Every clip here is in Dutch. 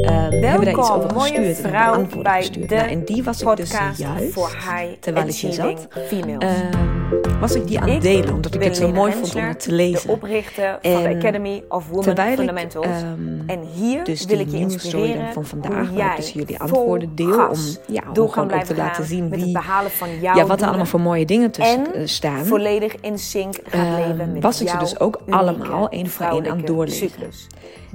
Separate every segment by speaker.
Speaker 1: hebben we daar iets over
Speaker 2: mooie
Speaker 1: gestuurd
Speaker 2: vrouw bij
Speaker 1: gestuurd.
Speaker 2: de
Speaker 1: Nou, en die was dus
Speaker 2: podcast
Speaker 1: juist,
Speaker 2: voor high
Speaker 1: terwijl ik hier zat,
Speaker 2: females.
Speaker 1: ehm, was ik die aan het delen, omdat ik het zo mooi vond om het te lezen.
Speaker 2: De oprichter van de Academy of Women Fundamentals.
Speaker 1: ehm,
Speaker 2: en hier
Speaker 1: dus
Speaker 2: wil ik je inspireren
Speaker 1: van vandaag, waar ik dus jullie antwoorden deel om- ja, om gewoon ook te laten zien wie-
Speaker 2: het behalen van jouw
Speaker 1: ja, wat er allemaal voor mooie dingen tussen
Speaker 2: en
Speaker 1: eh, staan.
Speaker 2: volledig in sync gaat
Speaker 1: Ehm,
Speaker 2: leven met
Speaker 1: was ik ze dus ook allemaal één voor één aan het doorlezen.
Speaker 2: cyclus.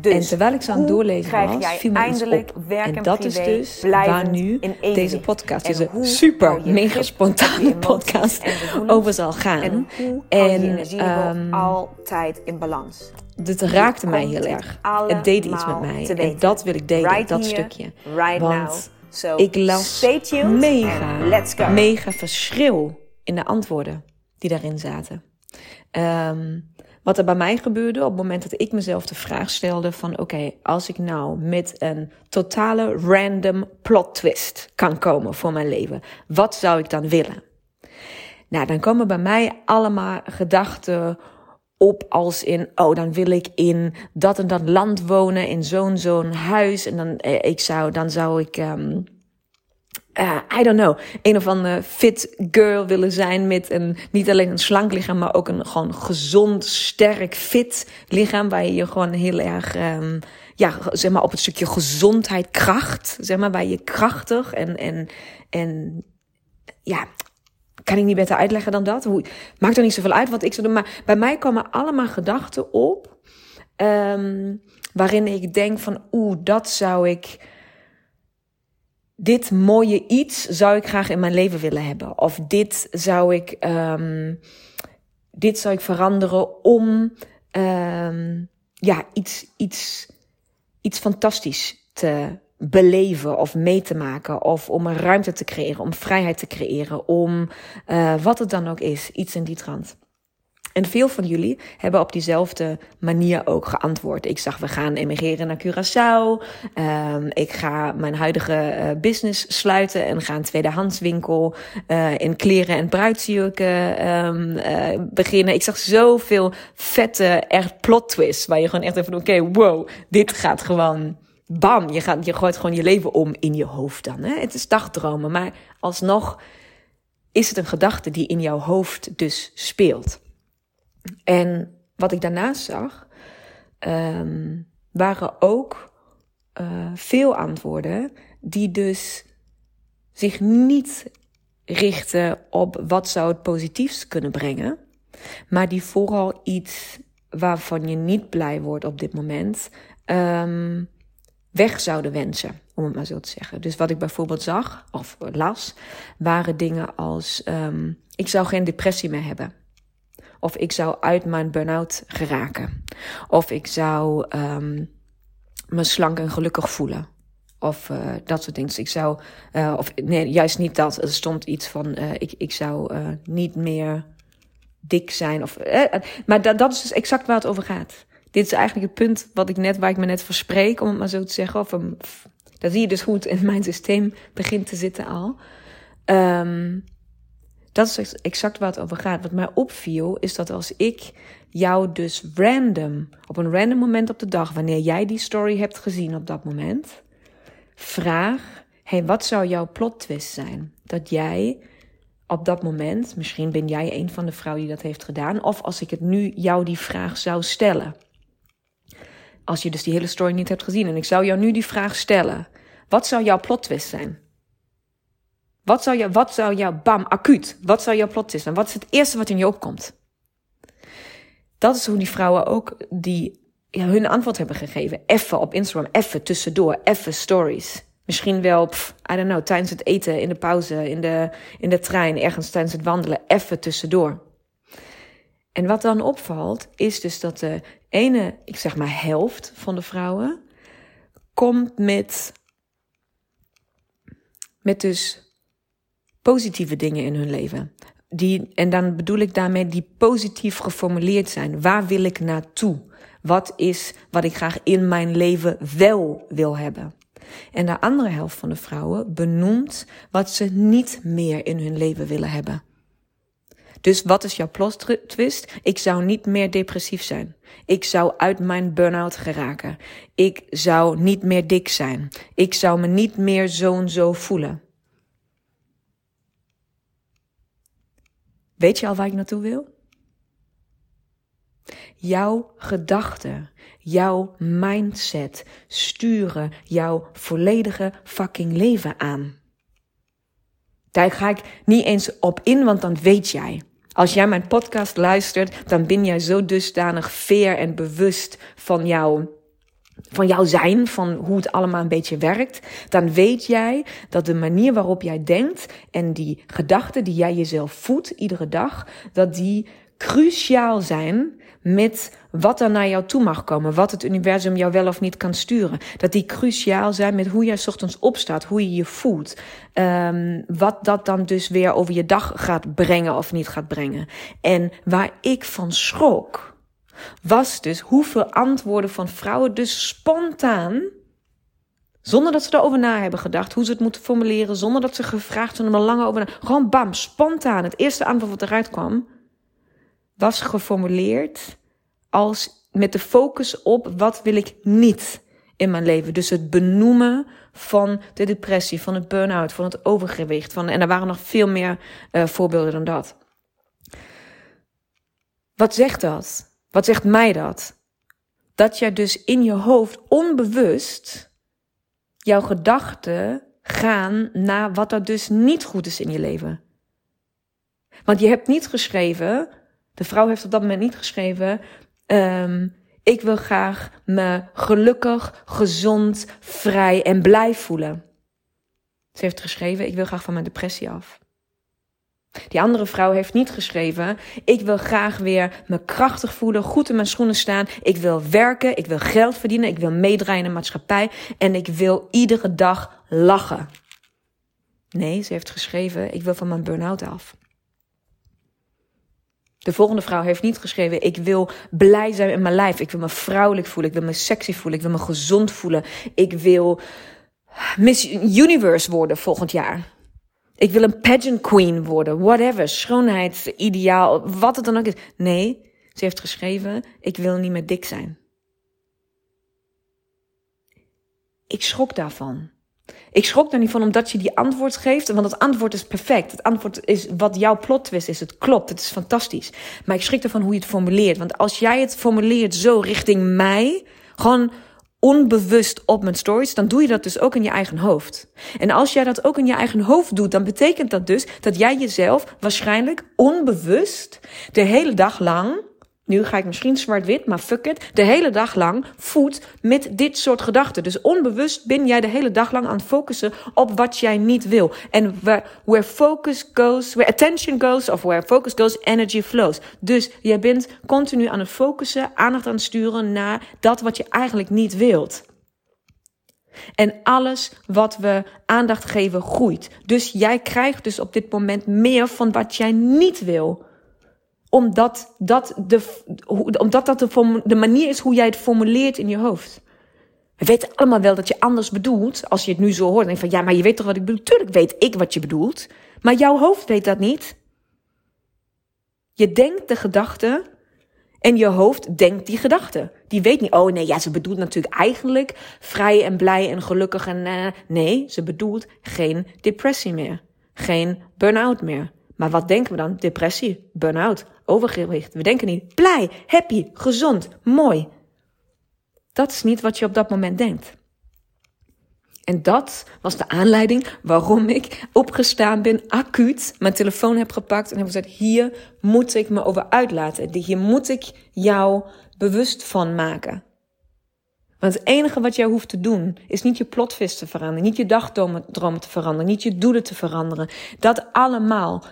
Speaker 2: Dus
Speaker 1: en terwijl ik ze aan het doorlezen was, viel me iets
Speaker 2: eindelijk
Speaker 1: op.
Speaker 2: werk
Speaker 1: En
Speaker 2: en
Speaker 1: dat is dus waar nu deze podcast,
Speaker 2: En
Speaker 1: deze
Speaker 2: hoe
Speaker 1: super mega spontane podcast,
Speaker 2: en
Speaker 1: over zal gaan.
Speaker 2: En hoe hou je
Speaker 1: En,
Speaker 2: energieniveau
Speaker 1: ehm,
Speaker 2: altijd in balans?
Speaker 1: Dit raakte mij heel erg. Het deed iets met mij. En dat wil ik delen,
Speaker 2: Right
Speaker 1: dat
Speaker 2: here,
Speaker 1: stukje.
Speaker 2: right
Speaker 1: Want
Speaker 2: now. So,
Speaker 1: ik las mega,
Speaker 2: let's go.
Speaker 1: mega verschil in de antwoorden die daarin zaten. Ehm, wat er bij mij gebeurde op het moment dat ik mezelf de vraag stelde van oké, als ik nou met een totale random plot twist kan komen voor mijn leven, wat zou ik dan willen? Nou, dan komen bij mij allemaal gedachten op als in, oh, dan wil ik in dat en dat land wonen, in zo'n zo'n huis. En dan, eh, ik zou, dan zou ik, eh, I don't know, een of andere fit girl willen zijn met een, niet alleen een slank lichaam, maar ook een gewoon gezond, sterk, fit lichaam, waar je je gewoon heel erg, ehm, ja, zeg maar op het stukje gezondheid, kracht, zeg maar, waar je krachtig en, en, en, ja, kan ik niet beter uitleggen dan dat. Hoe, maakt er niet zoveel uit wat ik zou doen. Maar bij mij komen allemaal gedachten op. ehm, waarin ik denk van oeh, dat zou ik. Dit mooie iets zou ik graag in mijn leven willen hebben. Of dit zou ik. ehm, dit zou ik veranderen om. ehm, ja, iets, iets, iets fantastisch te beleven of mee te maken. Of om een ruimte te creëren, om vrijheid te creëren. Om eh, wat het dan ook is, iets in die trant. En veel van jullie hebben op diezelfde manier ook geantwoord. Ik zag, we gaan emigreren naar Curaçao. Ehm, ik ga mijn huidige eh, business sluiten en ga een tweedehandswinkel eh, in kleren en bruidsjurken ehm, eh, beginnen. Ik zag zoveel vette, echt plot twists. Waar je gewoon echt even, oké, wow, dit gaat gewoon bam, je, gaat, je gooit gewoon je leven om in je hoofd dan. Hè? Het is dagdromen, maar alsnog is het een gedachte die in jouw hoofd dus speelt. En wat ik daarnaast zag, ehm, waren ook eh, veel antwoorden die dus zich niet richten op wat zou het positiefst kunnen brengen, maar die vooral iets waarvan je niet blij wordt op dit moment, ehm, weg zouden wensen, om het maar zo te zeggen. Dus wat ik bijvoorbeeld zag, of las, waren dingen als: ehm, ik zou geen depressie meer hebben. Of ik zou uit mijn burn-out geraken. Of ik zou ehm, me slank en gelukkig voelen. Of uh, dat soort dingen. Dus ik zou, uh, of nee, juist niet dat. Er stond iets van: uh, ik, ik zou niet meer dik zijn. Of, maar dat, dat is dus exact waar het over gaat. Dit is eigenlijk het punt wat ik net, waar ik me net verspreek, om het maar zo te zeggen. Of dat zie je dus goed in mijn systeem begint te zitten al. Um, dat is exact waar het over gaat. Wat mij opviel, is dat als ik jou dus random, op een random moment op de dag, wanneer jij die story hebt gezien op dat moment, vraag: hey, wat zou jouw plot twist zijn? Dat jij op dat moment, misschien ben jij een van de vrouwen die dat heeft gedaan, of als ik het nu jou die vraag zou stellen. Als je dus die hele story niet hebt gezien en ik zou jou nu die vraag stellen: wat zou jouw plot twist zijn? Wat zou, jou, wat zou jouw, bam, acuut, wat zou jouw plot zijn? Wat is het eerste wat in je opkomt? Dat is hoe die vrouwen ook die ja, hun antwoord hebben gegeven. Even op Instagram, even tussendoor, even stories. Misschien wel, pff, I don't know, tijdens het eten, in de pauze, in de, in de trein, ergens tijdens het wandelen, even tussendoor. En wat dan opvalt, is dus dat de ene, ik zeg maar helft van de vrouwen, komt met, met dus positieve dingen in hun leven. Die, en dan bedoel ik daarmee die positief geformuleerd zijn. Waar wil ik naartoe? Wat is wat ik graag in mijn leven wel wil hebben? En de andere helft van de vrouwen benoemt wat ze niet meer in hun leven willen hebben. Dus wat is jouw plot twist? Ik zou niet meer depressief zijn. Ik zou uit mijn burn-out geraken. Ik zou niet meer dik zijn. Ik zou me niet meer zo en zo voelen. Weet je al waar ik naartoe wil? Jouw gedachten, jouw mindset sturen jouw volledige fucking leven aan. Daar ga ik niet eens op in, want dan weet jij. Als jij mijn podcast luistert, dan ben jij zo dusdanig veer en bewust van jouw van jouw zijn, van hoe het allemaal een beetje werkt, dan weet jij dat de manier waarop jij denkt en die gedachten die jij jezelf voedt iedere dag, dat die cruciaal zijn met wat er naar jou toe mag komen, wat het universum jou wel of niet kan sturen. Dat die cruciaal zijn met hoe jij ochtends opstaat, hoe je je voelt. Um, wat dat dan dus weer over je dag gaat brengen of niet gaat brengen. En waar ik van schrok, was dus hoeveel antwoorden van vrouwen dus spontaan zonder dat ze erover na hebben gedacht hoe ze het moeten formuleren. Zonder dat ze gevraagd hebben om er lang over na. Gewoon bam, spontaan. Het eerste antwoord wat eruit kwam was geformuleerd als met de focus op wat wil ik niet in mijn leven. Dus het benoemen van de depressie, van het burn-out, van het overgewicht. Van, en er waren nog veel meer uh, voorbeelden dan dat. Wat zegt dat? Wat zegt mij dat? Dat je dus in je hoofd onbewust jouw gedachten gaan naar wat er dus niet goed is in je leven. Want je hebt niet geschreven, de vrouw heeft op dat moment niet geschreven, um, ik wil graag me gelukkig, gezond, vrij en blij voelen. Ze heeft geschreven, ik wil graag van mijn depressie af. Die andere vrouw heeft niet geschreven: Ik wil graag weer me krachtig voelen, goed in mijn schoenen staan. Ik wil werken, ik wil geld verdienen, ik wil meedraaien in de maatschappij en ik wil iedere dag lachen. Nee, ze heeft geschreven: Ik wil van mijn burn-out af. De volgende vrouw heeft niet geschreven: Ik wil blij zijn in mijn lijf. Ik wil me vrouwelijk voelen. Ik wil me sexy voelen. Ik wil me gezond voelen. Ik wil Miss Universe worden volgend jaar. Ik wil een pageant queen worden. Whatever. Schoonheidsideaal. Wat het dan ook is. Nee, ze heeft geschreven: Ik wil niet meer dik zijn. Ik schrok daarvan. Ik schrok daar niet van omdat je die antwoord geeft, want het antwoord is perfect. Het antwoord is wat jouw plot twist is. Het klopt, het is fantastisch. Maar ik schrik ervan hoe je het formuleert. Want als jij het formuleert zo richting mij, gewoon onbewust op mijn stories, dan doe je dat dus ook in je eigen hoofd. En als jij dat ook in je eigen hoofd doet, dan betekent dat dus dat jij jezelf waarschijnlijk onbewust de hele dag lang nu ga ik misschien zwart-wit, maar fuck it. De hele dag lang voedt met dit soort gedachten. Dus onbewust ben jij de hele dag lang aan het focussen op wat jij niet wil. En where, where focus goes, where attention goes, of where focus goes, energy flows. Dus jij bent continu aan het focussen, aandacht aan het sturen naar dat wat je eigenlijk niet wilt. En alles wat we aandacht geven groeit. Dus jij krijgt dus op dit moment meer van wat jij niet wil omdat dat de, omdat dat de, manier is hoe jij het formuleert in je hoofd. We weten allemaal wel dat je anders bedoelt. Als je het nu zo hoort. Dan denk van ja, maar je weet toch wat ik bedoel? Tuurlijk weet ik wat je bedoelt. Maar jouw hoofd weet dat niet. Je denkt de gedachte. En je hoofd denkt die gedachte. Die weet niet, oh nee, ja, ze bedoelt natuurlijk eigenlijk vrij en blij en gelukkig en uh, nee, ze bedoelt geen depressie meer. Geen burn-out meer. Maar wat denken we dan? Depressie, burn-out, overgewicht. We denken niet blij, happy, gezond, mooi. Dat is niet wat je op dat moment denkt. En dat was de aanleiding waarom ik opgestaan ben, acuut mijn telefoon heb gepakt en heb gezegd: hier moet ik me over uitlaten. Hier moet ik jou bewust van maken. Want het enige wat jij hoeft te doen, is niet je plotvis te veranderen, niet je dagdromen te veranderen, niet je doelen te veranderen. Dat allemaal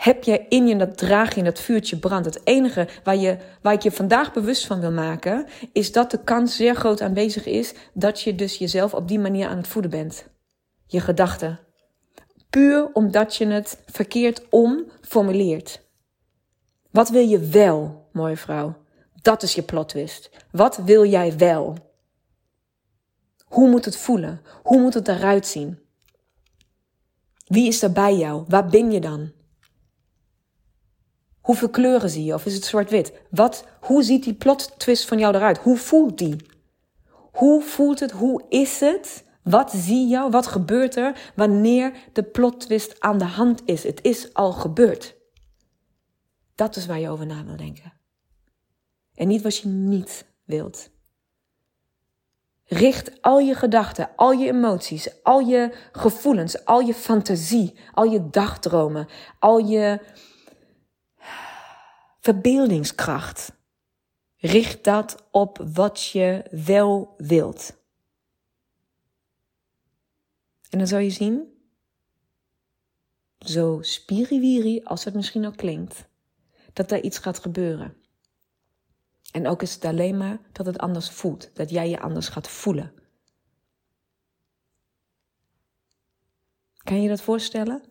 Speaker 1: heb je in je, dat draag in dat vuurtje brandt. Het enige waar, je, waar ik je vandaag bewust van wil maken, is dat de kans zeer groot aanwezig is dat je dus jezelf op die manier aan het voeden bent. Je gedachten. Puur omdat je het verkeerd om formuleert. Wat wil je wel, mooie vrouw? Dat is je plot twist. Wat wil jij wel? Hoe moet het voelen? Hoe moet het eruit zien? Wie is er bij jou? Waar ben je dan? Hoeveel kleuren zie je? Of is het zwart-wit? Wat, hoe ziet die plot twist van jou eruit? Hoe voelt die? Hoe voelt het? Hoe is het? Wat zie je? Wat gebeurt er wanneer de plot twist aan de hand is? Het is al gebeurd. Dat is waar je over na wil denken. En niet wat je niet wilt. Richt al je gedachten, al je emoties, al je gevoelens, al je fantasie, al je dagdromen, al je verbeeldingskracht. Richt dat op wat je wel wilt. En dan zal je zien, zo spiriwiri als het misschien ook klinkt, dat daar iets gaat gebeuren. En ook is het alleen maar dat het anders voelt, dat jij je anders gaat voelen. Kan je dat voorstellen?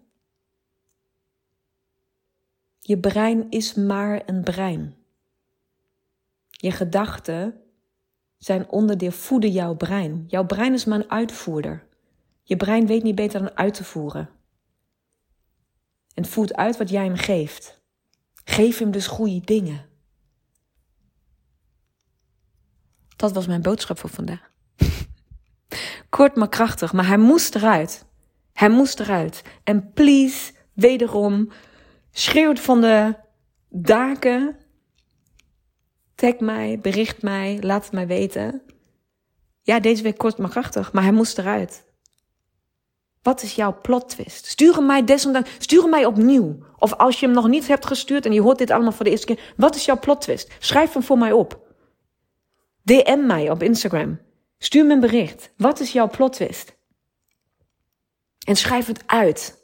Speaker 1: Je brein is maar een brein. Je gedachten zijn onderdeel, voeden jouw brein. Jouw brein is maar een uitvoerder. Je brein weet niet beter dan uit te voeren. En voert uit wat jij hem geeft. Geef hem dus goede dingen. Dat was mijn boodschap voor vandaag. Kort maar krachtig, maar hij moest eruit. Hij moest eruit. En please, wederom, schreeuwt van de daken. Tag mij, bericht mij, laat het mij weten. Ja, deze week kort maar krachtig, maar hij moest eruit. Wat is jouw plot twist? Stuur hem mij desondanks, stuur hem mij opnieuw. Of als je hem nog niet hebt gestuurd en je hoort dit allemaal voor de eerste keer. Wat is jouw plot twist? Schrijf hem voor mij op. DM mij op Instagram. Stuur me een bericht. Wat is jouw plot twist? En schrijf het uit.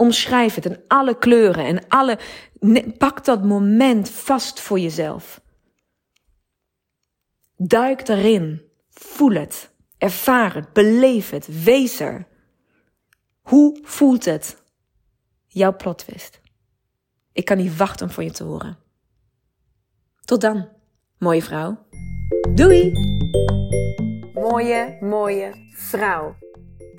Speaker 1: Omschrijf het in alle kleuren en alle. Pak dat moment vast voor jezelf. Duik erin. Voel het. Ervaar het. Beleef het. Wees er. Hoe voelt het? Jouw plot twist. Ik kan niet wachten om van je te horen. Tot dan, mooie vrouw. Doei!
Speaker 2: Mooie, mooie vrouw.